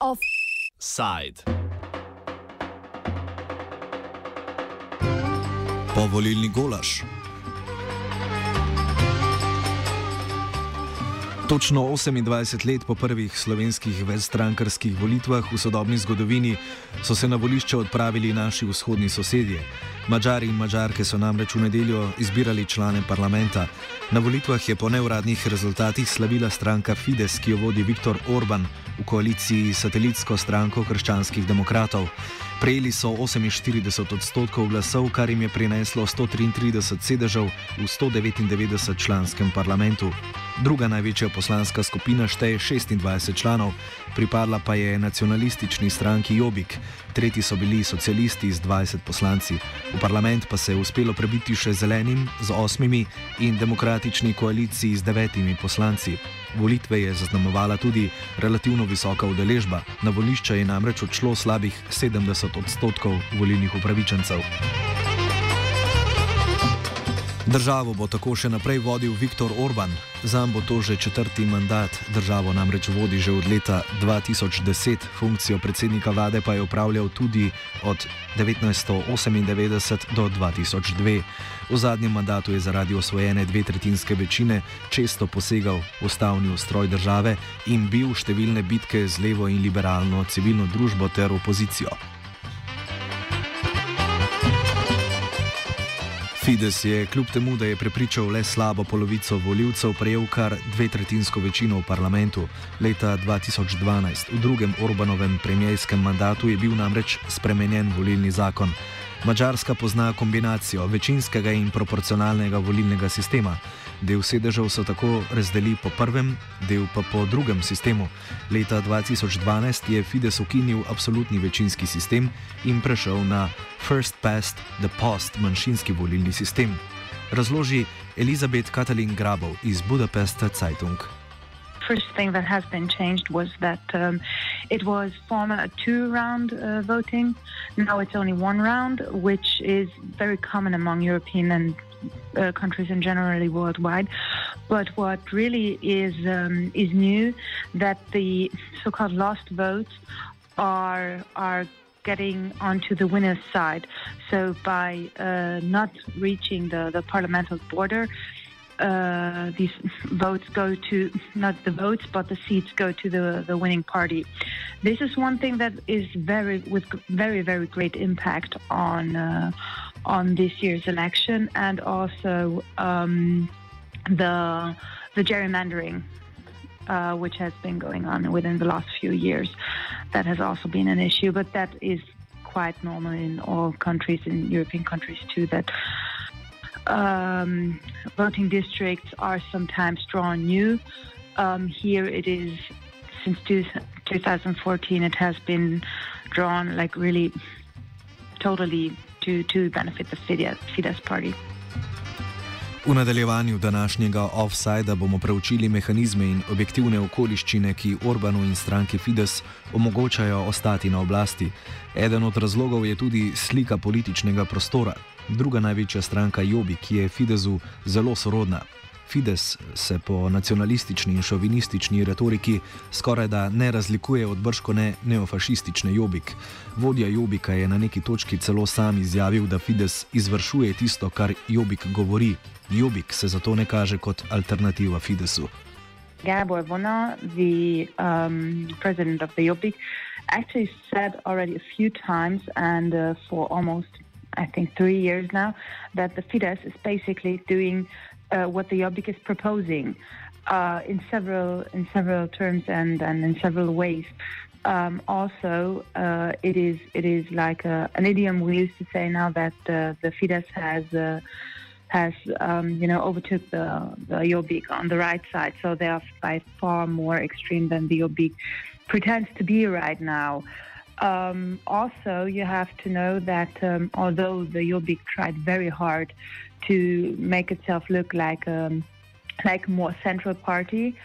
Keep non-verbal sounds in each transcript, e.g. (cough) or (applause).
Offside. Povolilni golaž. Točno 28 let po prvih slovenskih večstrankarskih volitvah v sodobni zgodovini so se na volišče odpravili naši vzhodni sosedje. Mačari in mačarke so namreč v nedeljo izbirali člane parlamenta. Na volitvah je po neuradnih rezultatih slavila stranka Fides, ki jo vodi Viktor Orban v koaliciji s satelitsko stranko krščanskih demokratov. Prejeli so 48 odstotkov glasov, kar jim je prineslo 133 sedežev v 199 članskem parlamentu. Druga največja poslanska skupina šteje 26 članov, pripadla pa je nacionalistični stranki Jobik, tretji so bili socialisti z 20 poslanci. V parlament pa se je uspelo prebiti še zelenim z osmimi in demokratični koaliciji z devetimi poslanci. Volitve je zaznamovala tudi relativno visoka udeležba, na volišče je namreč odšlo slabih 70 odstotkov volilnih upravičencev. Državo bo tako še naprej vodil Viktor Orban. Zam bo to že četrti mandat. Državo namreč vodi že od leta 2010, funkcijo predsednika vlade pa je upravljal tudi od 1998 do 2002. V zadnjem mandatu je zaradi osvojene dve tretjinske večine često posegal v ustavni ustroj države in bil številne bitke z levo in liberalno civilno družbo ter opozicijo. Fides je kljub temu, da je prepričal le slabo polovico voljivcev, prejel kar dve tretjinsko večino v parlamentu. Leta 2012, v drugem Orbanovem premijskem mandatu, je bil namreč spremenjen volilni zakon. Mačarska pozna kombinacijo večinskega in proporcionalnega volilnega sistema. Del sedežev so tako razdelili po prvem, del pa po drugem sistemu. Leta 2012 je Fides ukinil absolutni večinski sistem in prešel na First Past the Post manjšinski volilni sistem. Razloži Elizabeth Katalin Grabov iz Budapesta Zeitung. first thing that has been changed was that um, it was former a two-round uh, voting. Now it's only one round, which is very common among European and uh, countries and generally worldwide. But what really is um, is new that the so-called lost votes are are getting onto the winner's side. So by uh, not reaching the, the parliamentary border, uh, these votes go to not the votes, but the seats go to the, the winning party. This is one thing that is very with very very great impact on uh, on this year's election, and also um, the the gerrymandering. Uh, which has been going on within the last few years, that has also been an issue. But that is quite normal in all countries, in European countries too. That um, voting districts are sometimes drawn new. Um, here it is since two, 2014. It has been drawn like really totally to to benefit the Fidesz, party. V nadaljevanju današnjega offsajda bomo preučili mehanizme in objektivne okoliščine, ki Orbanu in stranki Fides omogočajo ostati na oblasti. Eden od razlogov je tudi slika političnega prostora. Druga največja stranka Jobi, ki je Fidesu zelo sorodna. Fides se po nacionalistični in šovinistični retoriki skoraj da ne razlikuje od brškone neofašistične Jobik. Vodja Jobika je na neki točki celo sam izjavil, da Fides izvršuje tisto, kar Jobik govori. Jobik se zato ne kaže kot alternativa Fidesu. Gabor Vona, the um, president of the Jobbik, actually said already a few times and uh, for almost, I think, three years now, that the Fidesz is basically doing what the Jobbik is proposing uh, in several in several terms and, and in several ways. Um, also, uh, it is it is like a, an idiom we used to say now that uh, the Fidesz has uh, has um, you know overtook the the on the right side, so they are by far more extreme than the Jobbik pretends to be right now. Um, also, you have to know that um, although the Jobbik tried very hard to make itself look like um, like a more central party,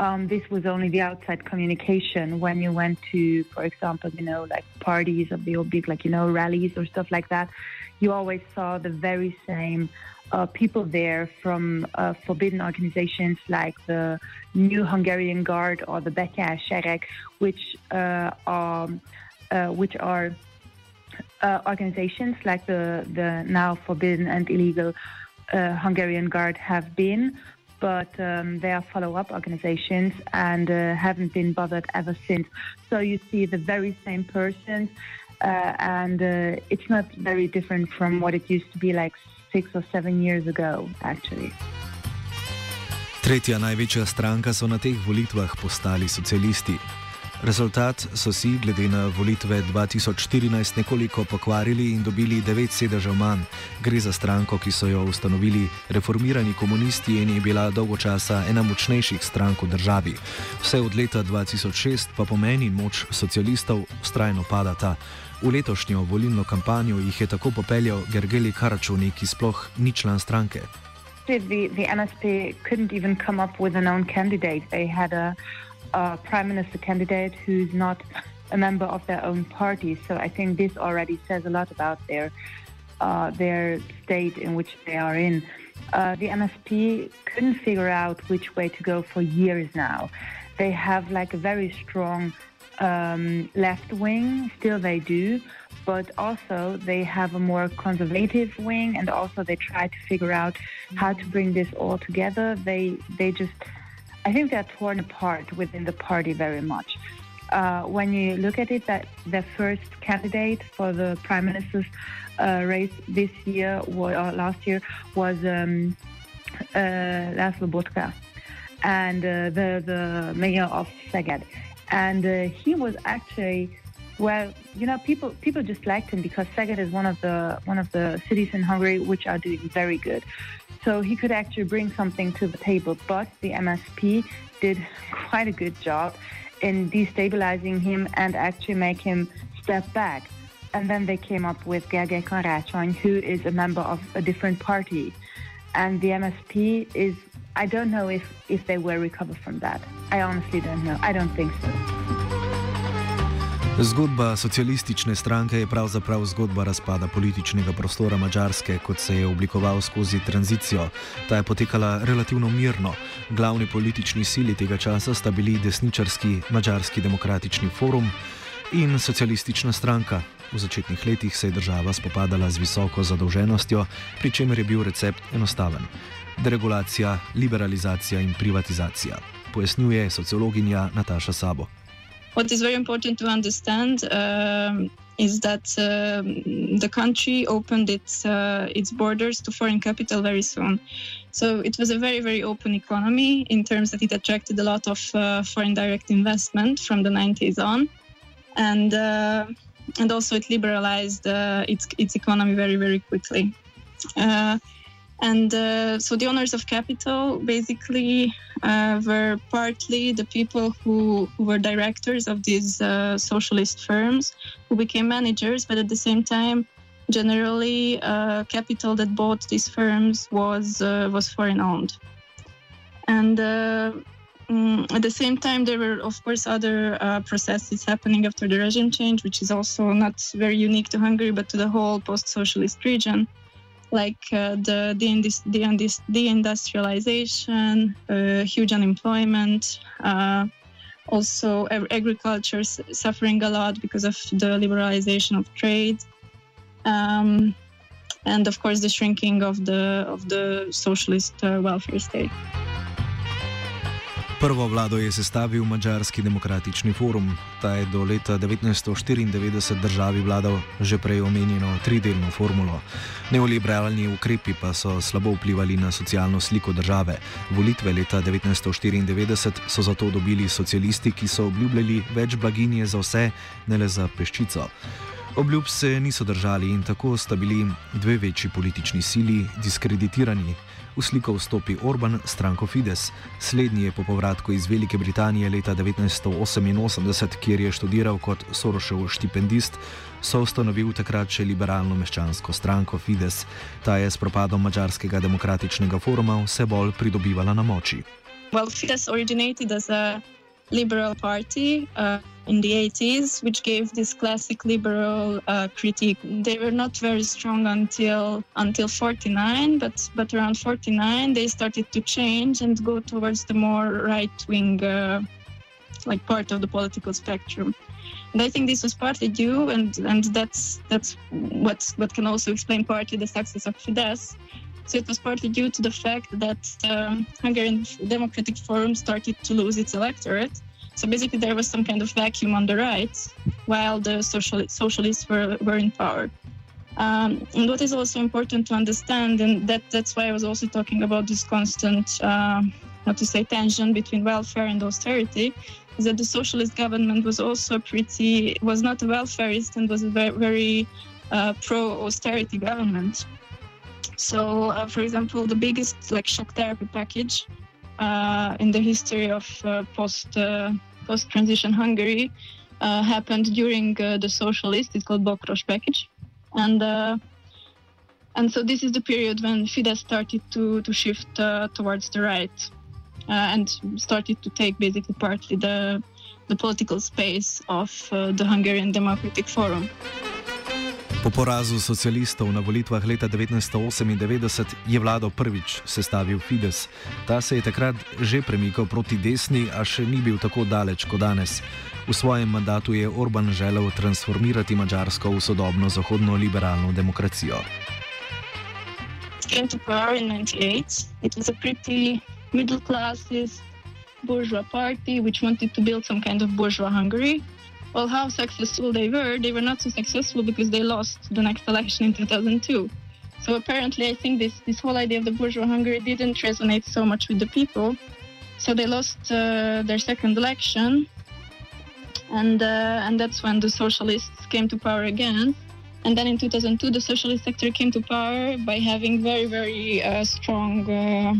um, this was only the outside communication. When you went to, for example, you know, like parties of the Jobbik, like you know, rallies or stuff like that, you always saw the very same uh, people there from uh, forbidden organizations like the New Hungarian Guard or the Beka Sherek, which uh, are uh, which are uh, organizations like the the now forbidden and illegal uh, Hungarian Guard have been. But um, they are follow-up organizations and haven't been bothered ever since. So you see the very same persons, and it's not very different from what it used to be like six or seven years ago, actually. Tretja največja stranka so na teh volitvah postali socialisti. Rezultat so si, glede na volitve 2014, nekoliko pokvarili in dobili devet sedežev manj. Gre za stranko, ki so jo ustanovili reformirani komunisti in je bila dolgo časa ena močnejših strank v državi. Vse od leta 2006 pa pomeni moč socialistov ustrajno padata. V letošnjo volilno kampanjo jih je tako popeljal Gergeli Karačuni, ki sploh ni član stranke. The, the NSP couldn't even come up with a known candidate. They had a, prime minister candidate who's not a member of their own party. So I think this already says a lot about their uh, their state in which they are in. Uh, the MSP couldn't figure out which way to go for years now. They have like a very strong um, left wing, still they do, but also they have a more conservative wing, and also they try to figure out how to bring this all together. They they just, I think they're torn apart within the party very much. Uh, when you look at it, that the first candidate for the prime minister's uh, race this year or last year was um, uh, Laszlo Botka, and uh, the the mayor of Szeged and uh, he was actually well you know people people just liked him because Szeged is one of the one of the cities in Hungary which are doing very good so he could actually bring something to the table but the MSP did (laughs) quite a good job in destabilizing him and actually make him step back and then they came up with Gergely Karácsony who is a member of a different party and the MSP is I don't know if, if they will recover from that. I honestly don't know. I don't think so. Zgodba socialistične stranke je pravzaprav zgodba razpada političnega prostora Mačarske, kot se je oblikoval skozi tranzicijo. Ta je potekala relativno mirno. Glavni politični sili tega časa sta bili desničarski Mačarski demokratični forum in socialistična stranka. V začetnih letih se je država spopadala z visoko zadolženostjo, pri čemer je bil recept enostaven deregulacija, liberalizacija in privatizacija, pojasnjuje sociologinja Nataša Sabo. What is very important to understand um, is that uh, the country opened its uh, its borders to foreign capital very soon. So it was a very very open economy in terms that it attracted a lot of uh, foreign direct investment from the 90s on, and uh, and also it liberalized uh, its its economy very very quickly. Uh, and uh, so the owners of capital basically uh, were partly the people who, were directors of these uh, socialist firms who became managers, but at the same time, generally, uh, capital that bought these firms was uh, was foreign owned. And um, at the same time, there were, of course, other processes happening after the regime change, which is also not very unique to Hungary, but to the whole post-socialist region like uh, the deindustrialization, uh, huge unemployment, uh, also agriculture suffering a lot because of the liberalization of trade, um, and of course the shrinking of the of the socialist uh, welfare state. Prvo vlado je sestavil Mačarski demokratični forum. Ta je do leta 1994 državi vladal že prej omenjeno tridelno formulo. Neoliberalni ukrepi pa so slabo vplivali na socialno sliko države. Volitve leta 1994 so zato dobili socialisti, ki so obljubljali več blaginje za vse, ne le za peščico. Obljub se niso držali in tako sta bili dve večji politični sili diskreditirani. V sliko vstopi Orban, stranko Fides. Slednji je po povratku iz Velike Britanije leta 1988, kjer je študiral kot Sorošev štipendist, so ustanovil takrat še liberalno-meščansko stranko Fides. Ta je s propadom Mačarskega demokratičnega foruma vse bolj pridobivala na moči. Well, Fidesz originated as a liberal party. Uh... in the 80s, which gave this classic liberal uh, critique. They were not very strong until until 49, but but around 49 they started to change and go towards the more right-wing, uh, like part of the political spectrum. And I think this was partly due, and and that's that's what what can also explain partly the success of Fidesz. So it was partly due to the fact that um, Hungarian Democratic Forum started to lose its electorate so basically, there was some kind of vacuum on the right while the social, socialists were, were in power. Um, and what is also important to understand, and that, that's why I was also talking about this constant, uh, how to say, tension between welfare and austerity, is that the socialist government was also pretty, was not a welfareist and was a very, very uh, pro austerity government. So, uh, for example, the biggest like shock therapy package uh, in the history of uh, post uh, post-transition Hungary uh, happened during uh, the socialist. It's called Bokros package, and uh, and so this is the period when Fidesz started to to shift towards the right and started to take basically partly the the political space of the Hungarian Democratic Forum. Po porazu socialistov na volitvah leta 1998 je vlado prvič sestavil Fides. Ta se je takrat že premikal proti desni, a še ni bil tako daleč kot danes. V svojem mandatu je Orban želel transformirati Mačarsko v sodobno zahodno liberalno demokracijo. Came to power in 98. It was a pretty middle classist bourgeois party which wanted to build some kind of bourgeois Hungary. Well, how successful they were, they were not so successful because they lost the next election in 2002. So apparently, I think this, this whole idea of the bourgeois Hungary didn't resonate so much with the people. So they lost uh, their second election, and uh, and that's when the socialists came to power again. And then in 2002, the socialist sector came to power by having very very uh, strong, uh,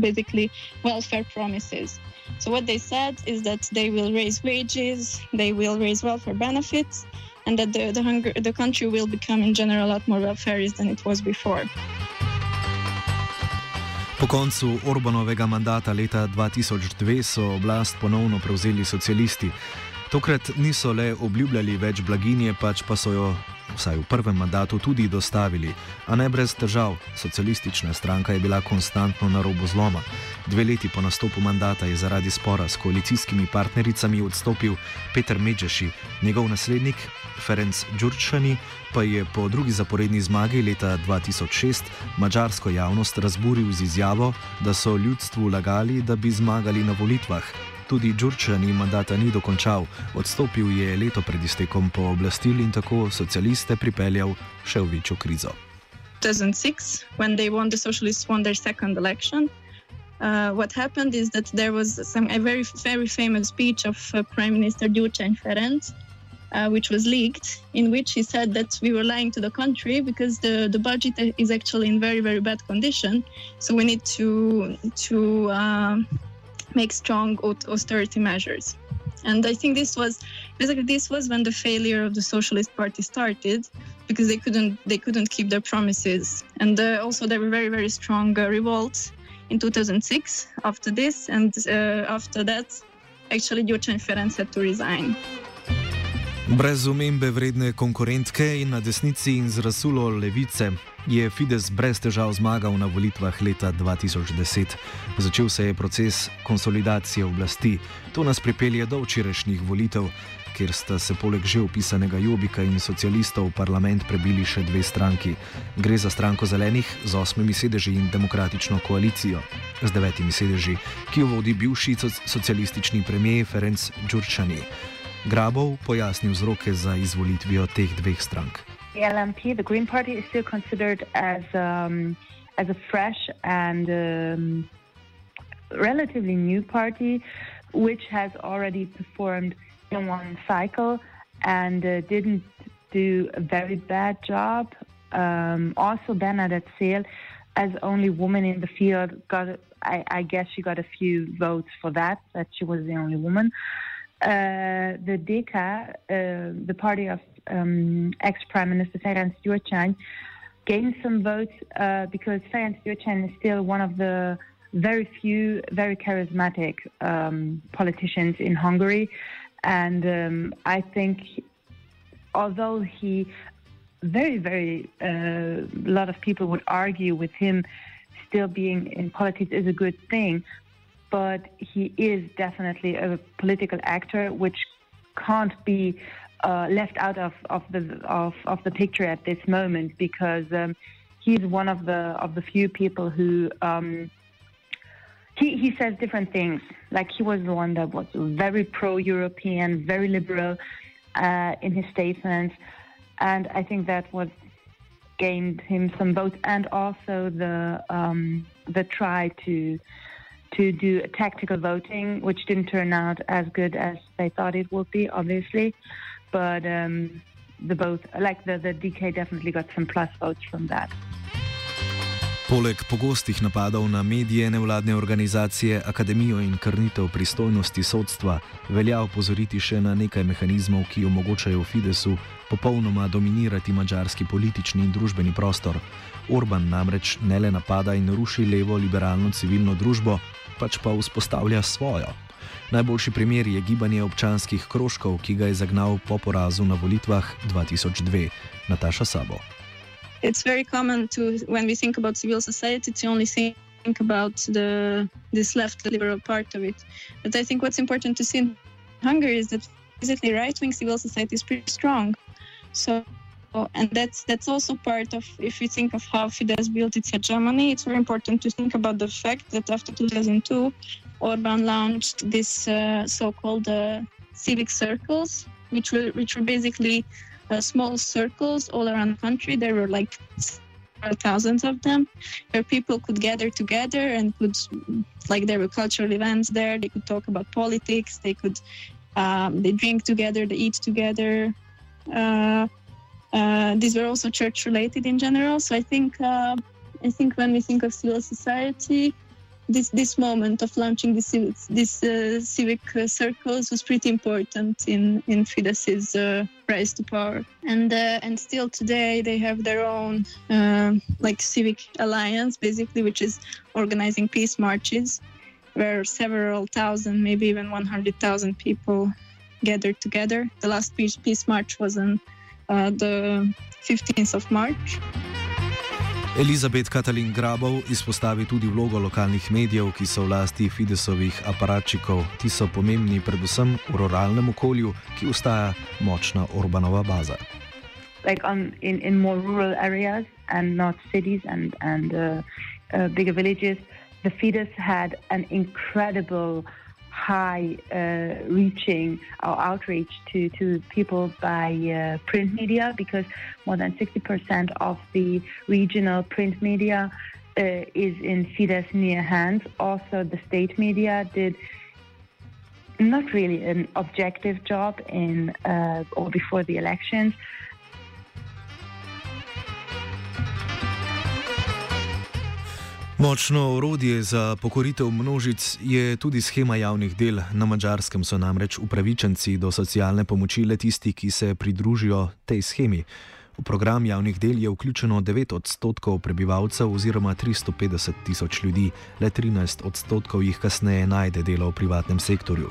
basically welfare promises. So what they said is that they will raise wages, they will raise welfare benefits, and that the, the, hunger, the country will become in general a lot more welfareist than it was before. Po koncu Orbanovega mandata leta 2002 so oblast ponovno prevzeli socialisti. Tokrat niso le obljubljali več blaginje, pač pa so jo vsaj v prvem mandatu, tudi dostavili, a ne brez težav. Socialistična stranka je bila konstantno na robu zloma. Dve leti po nastopu mandata je zaradi spora s koalicijskimi partnericami odstopil Peter Medžeši, njegov naslednik Ferenc Đurčani pa je po drugi zaporedni zmagi leta 2006 mačarsko javnost razburil z izjavo, da so ljudstvu lagali, da bi zmagali na volitvah. Tudi Đurčani mandata ni dokončal, odstopil je leto pred iztekom pooblastil in tako socialiste pripeljal še v večjo krizo. 2006, when they won the socialists won their second election, uh, what happened is that there was some a very very famous speech of uh, Prime Minister Gyurcsány Ferenc, uh, which was leaked, in which he said that we were lying to the country because the, the budget is actually in very very bad condition, so we need to to uh, make strong austerity measures. And I think this was basically this was when the failure of the Socialist Party started because they couldn't they couldn't keep their promises. And uh, also there were very very strong revolts in 2006 after this, and uh, after that, actually Gyurcsány Ferenc had to resign. Brez omembe vredne konkurentke in na desnici in z rasulo levice je Fides brez težav zmagal na volitvah leta 2010. Začel se je proces konsolidacije oblasti. To nas pripelje do včerajšnjih volitev, kjer sta se poleg že opisanega Jobika in socialistov v parlament prebili še dve stranki. Gre za stranko zelenih z osmimi sedeži in demokratično koalicijo z devetimi sedeži, ki jo vodi bivši socialistični premijer Ferenc Đurčani. Grabov pojasnil vzroke za izvolitvijo teh dveh strank. The LMP, the Green Party, is still considered as um, as a fresh and um, relatively new party, which has already performed in one cycle and uh, didn't do a very bad job. Um, also, Bernadette Szél, as only woman in the field, got. I, I guess she got a few votes for that. That she was the only woman. Uh, the DK, uh, the party of um, ex-Prime Minister Ferenc Gyurcsány, gained some votes uh, because Ferenc Gyurcsány is still one of the very few, very charismatic um, politicians in Hungary. And um, I think, although he very, very, a uh, lot of people would argue with him still being in politics is a good thing, but he is definitely a political actor which can't be uh, left out of, of the of, of the picture at this moment because um, he's one of the of the few people who um, he, he says different things. Like he was the one that was very pro-European, very liberal uh, in his statements, and I think that was gained him some votes, and also the um, the try to to do tactical voting, which didn't turn out as good as they thought it would be, obviously. But um, the both, like the, the DK, definitely got some plus votes from that. Poleg pogostih napadov na medije, nevladne organizacije, akademijo in krnitev pristojnosti sodstva, velja opozoriti še na nekaj mehanizmov, ki omogočajo Fidesu popolnoma dominirati mačarski politični in družbeni prostor. Orban namreč ne le napada in ruši levo liberalno civilno družbo, pač pa vzpostavlja svojo. Najboljši primer je gibanje občanskih krožkov, ki ga je zagnal po porazu na volitvah 2002. Nataša Sabo. It's very common to, when we think about civil society, to only think about the this left liberal part of it. But I think what's important to see in Hungary is that basically right-wing civil society is pretty strong. So and that's that's also part of if you think of how Fidesz built its hegemony. It's very important to think about the fact that after 2002, Orban launched this uh, so-called uh, civic circles, which were which were basically uh, small circles all around the country. There were like thousands of them, where people could gather together and could like there were cultural events there. They could talk about politics. They could um, they drink together. They eat together. Uh, uh, these were also church related in general. So I think uh, I think when we think of civil society, this this moment of launching this this uh, civic uh, circles was pretty important in in Fidesz's uh, rise to power. And uh, and still today they have their own like civic alliance, basically, which is organizing peace marches, where several thousand, maybe even one hundred thousand people gathered together. The last peace peace march was on uh, the 15th of March. Elizabet Katalin Grabov izpostavi tudi vlogo lokalnih medijev, ki so v lasti Fidesovih aparatčikov. Ti so pomembni predvsem v ruralnem okolju, ki ostaja močna Orbanova baza. Like on, in, in more rural areas and not cities and, and uh, uh, bigger villages, the Fidesz had an incredible high uh, reaching or outreach to, to people by uh, print media because more than 60% of the regional print media uh, is in Fidesz near hands. Also, the state media did not really an objective job in uh, or before the elections. Močno orodje za pokoritev množic je tudi schema javnih del. Na mačarskem so namreč upravičenci do socialne pomoči le tisti, ki se pridružijo tej schemi. V program javnih del je vključeno 9 odstotkov prebivalcev oziroma 350 tisoč ljudi, le 13 odstotkov jih kasneje najde delo v privatnem sektorju.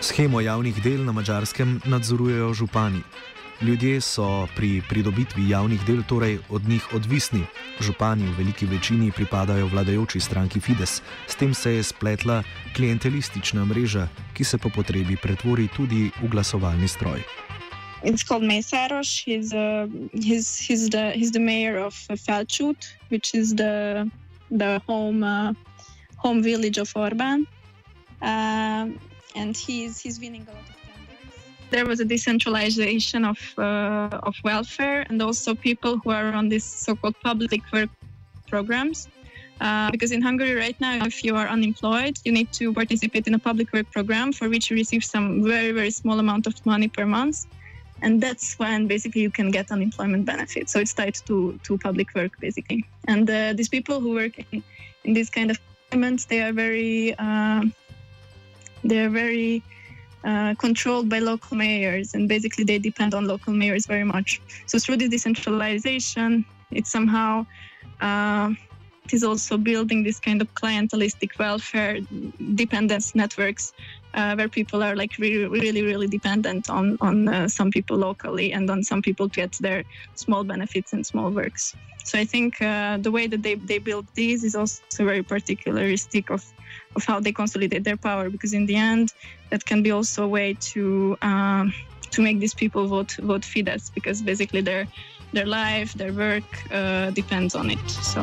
Schemo javnih del na mačarskem nadzorujejo župani. Ljudje so pri pridobitvi javnih del torej od njih odvisni. Župani v veliki večini pripadajo vladajoči stranki Fides. S tem se je spletla klientelistična mreža, ki se po potrebi pretvori tudi v glasovalni stroj. It's called Mesaros. He's, uh, he's, he's, the, he's the mayor of Felchut, which is the, the home, uh, home village of Orban. Uh, and he's, he's winning a lot of there was a decentralization of uh, of welfare and also people who are on these so-called public work programs. Uh, because in Hungary right now, if you are unemployed, you need to participate in a public work program for which you receive some very very small amount of money per month, and that's when basically you can get unemployment benefits. So it's tied to to public work basically. And uh, these people who work in, in this kind of environments, they are very uh, they are very uh, controlled by local mayors, and basically they depend on local mayors very much. So through this decentralization, it somehow uh, is also building this kind of clientelistic welfare dependence networks uh, where people are like really, really, really dependent on on uh, some people locally and on some people to get their small benefits and small works. So I think uh, the way that they, they build these is also very particularistic of of how they consolidate their power because in the end that can be also a way to um, to make these people vote vote Fidesz because basically their their life, their work uh, depends on it. So.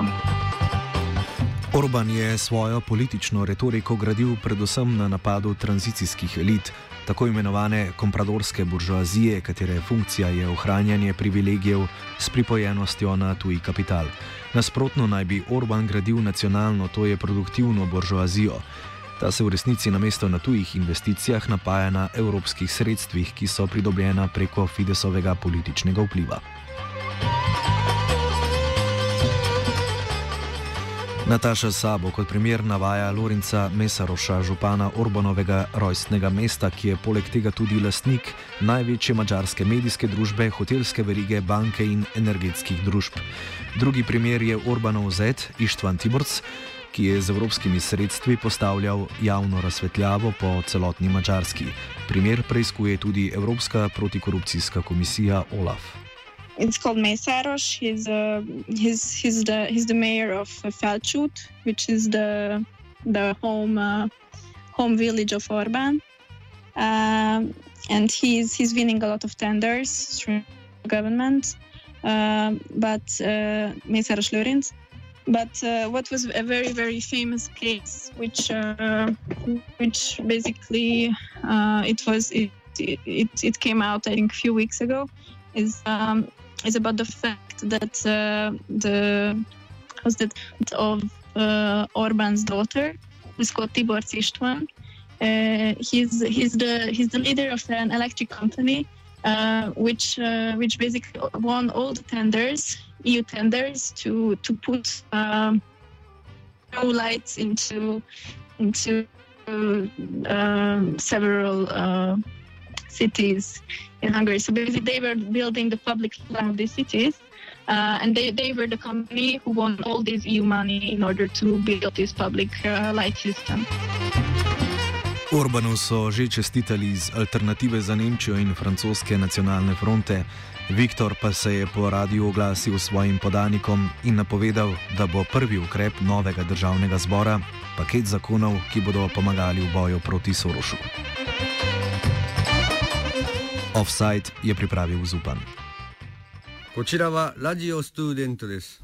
Orban je svojo politično retoriko gradil predvsem na napadu tranzicijskih elit, tako imenovane kompradorske buržoazije, katere funkcija je ohranjanje privilegijev s pripojenostjo na tuji kapital. Nasprotno naj bi Orban gradil nacionalno, to je produktivno buržoazijo. Ta se v resnici namesto na tujih investicijah napaja na evropskih sredstvih, ki so pridobljena preko Fidesovega političnega vpliva. Nataša Sabo kot primer navaja Lorenca Mesaroša, župana Orbanovega rojstnega mesta, ki je poleg tega tudi lastnik največje mačarske medijske družbe, hotelske verige, banke in energetskih družb. Drugi primer je Orbanov zet Ištvan Tiborc, ki je z evropskimi sredstvi postavljal javno razsvetljavo po celotni Mačarski. Primer preizkuje tudi Evropska protikorupcijska komisija OLAF. it's called Mesaros. He's uh, he's he's the he's the mayor of Felchut, which is the the home uh, home village of Orban, um, and he's he's winning a lot of tenders through government. Uh, but uh, Mesaros Lorenz. But uh, what was a very very famous case, which uh, which basically uh, it was it, it it came out I think a few weeks ago, is um, is about the fact that uh, the was that of Orban's daughter, who's called Tibor Istvan. Uh, he's he's the he's the leader of an electric company, uh, which uh, which basically won all the tenders, EU tenders, to to put um, lights into into um, several uh, cities in Hungary. So basically, they were building the public plan of these cities. Uh, and they, they were the company who won all this EU money in order to build this public uh, light system. Orbanu so že čestitali iz Alternative za Nemčijo in francoske nacionalne fronte. Viktor pa se je po radiju oglasil svojim podanikom in napovedal, da bo prvi ukrep novega državnega zbora paket zakonov, ki bodo pomagali v boju proti Sorošu. Offside je pripravil Zupan. こちらはラジオストゥーデントです。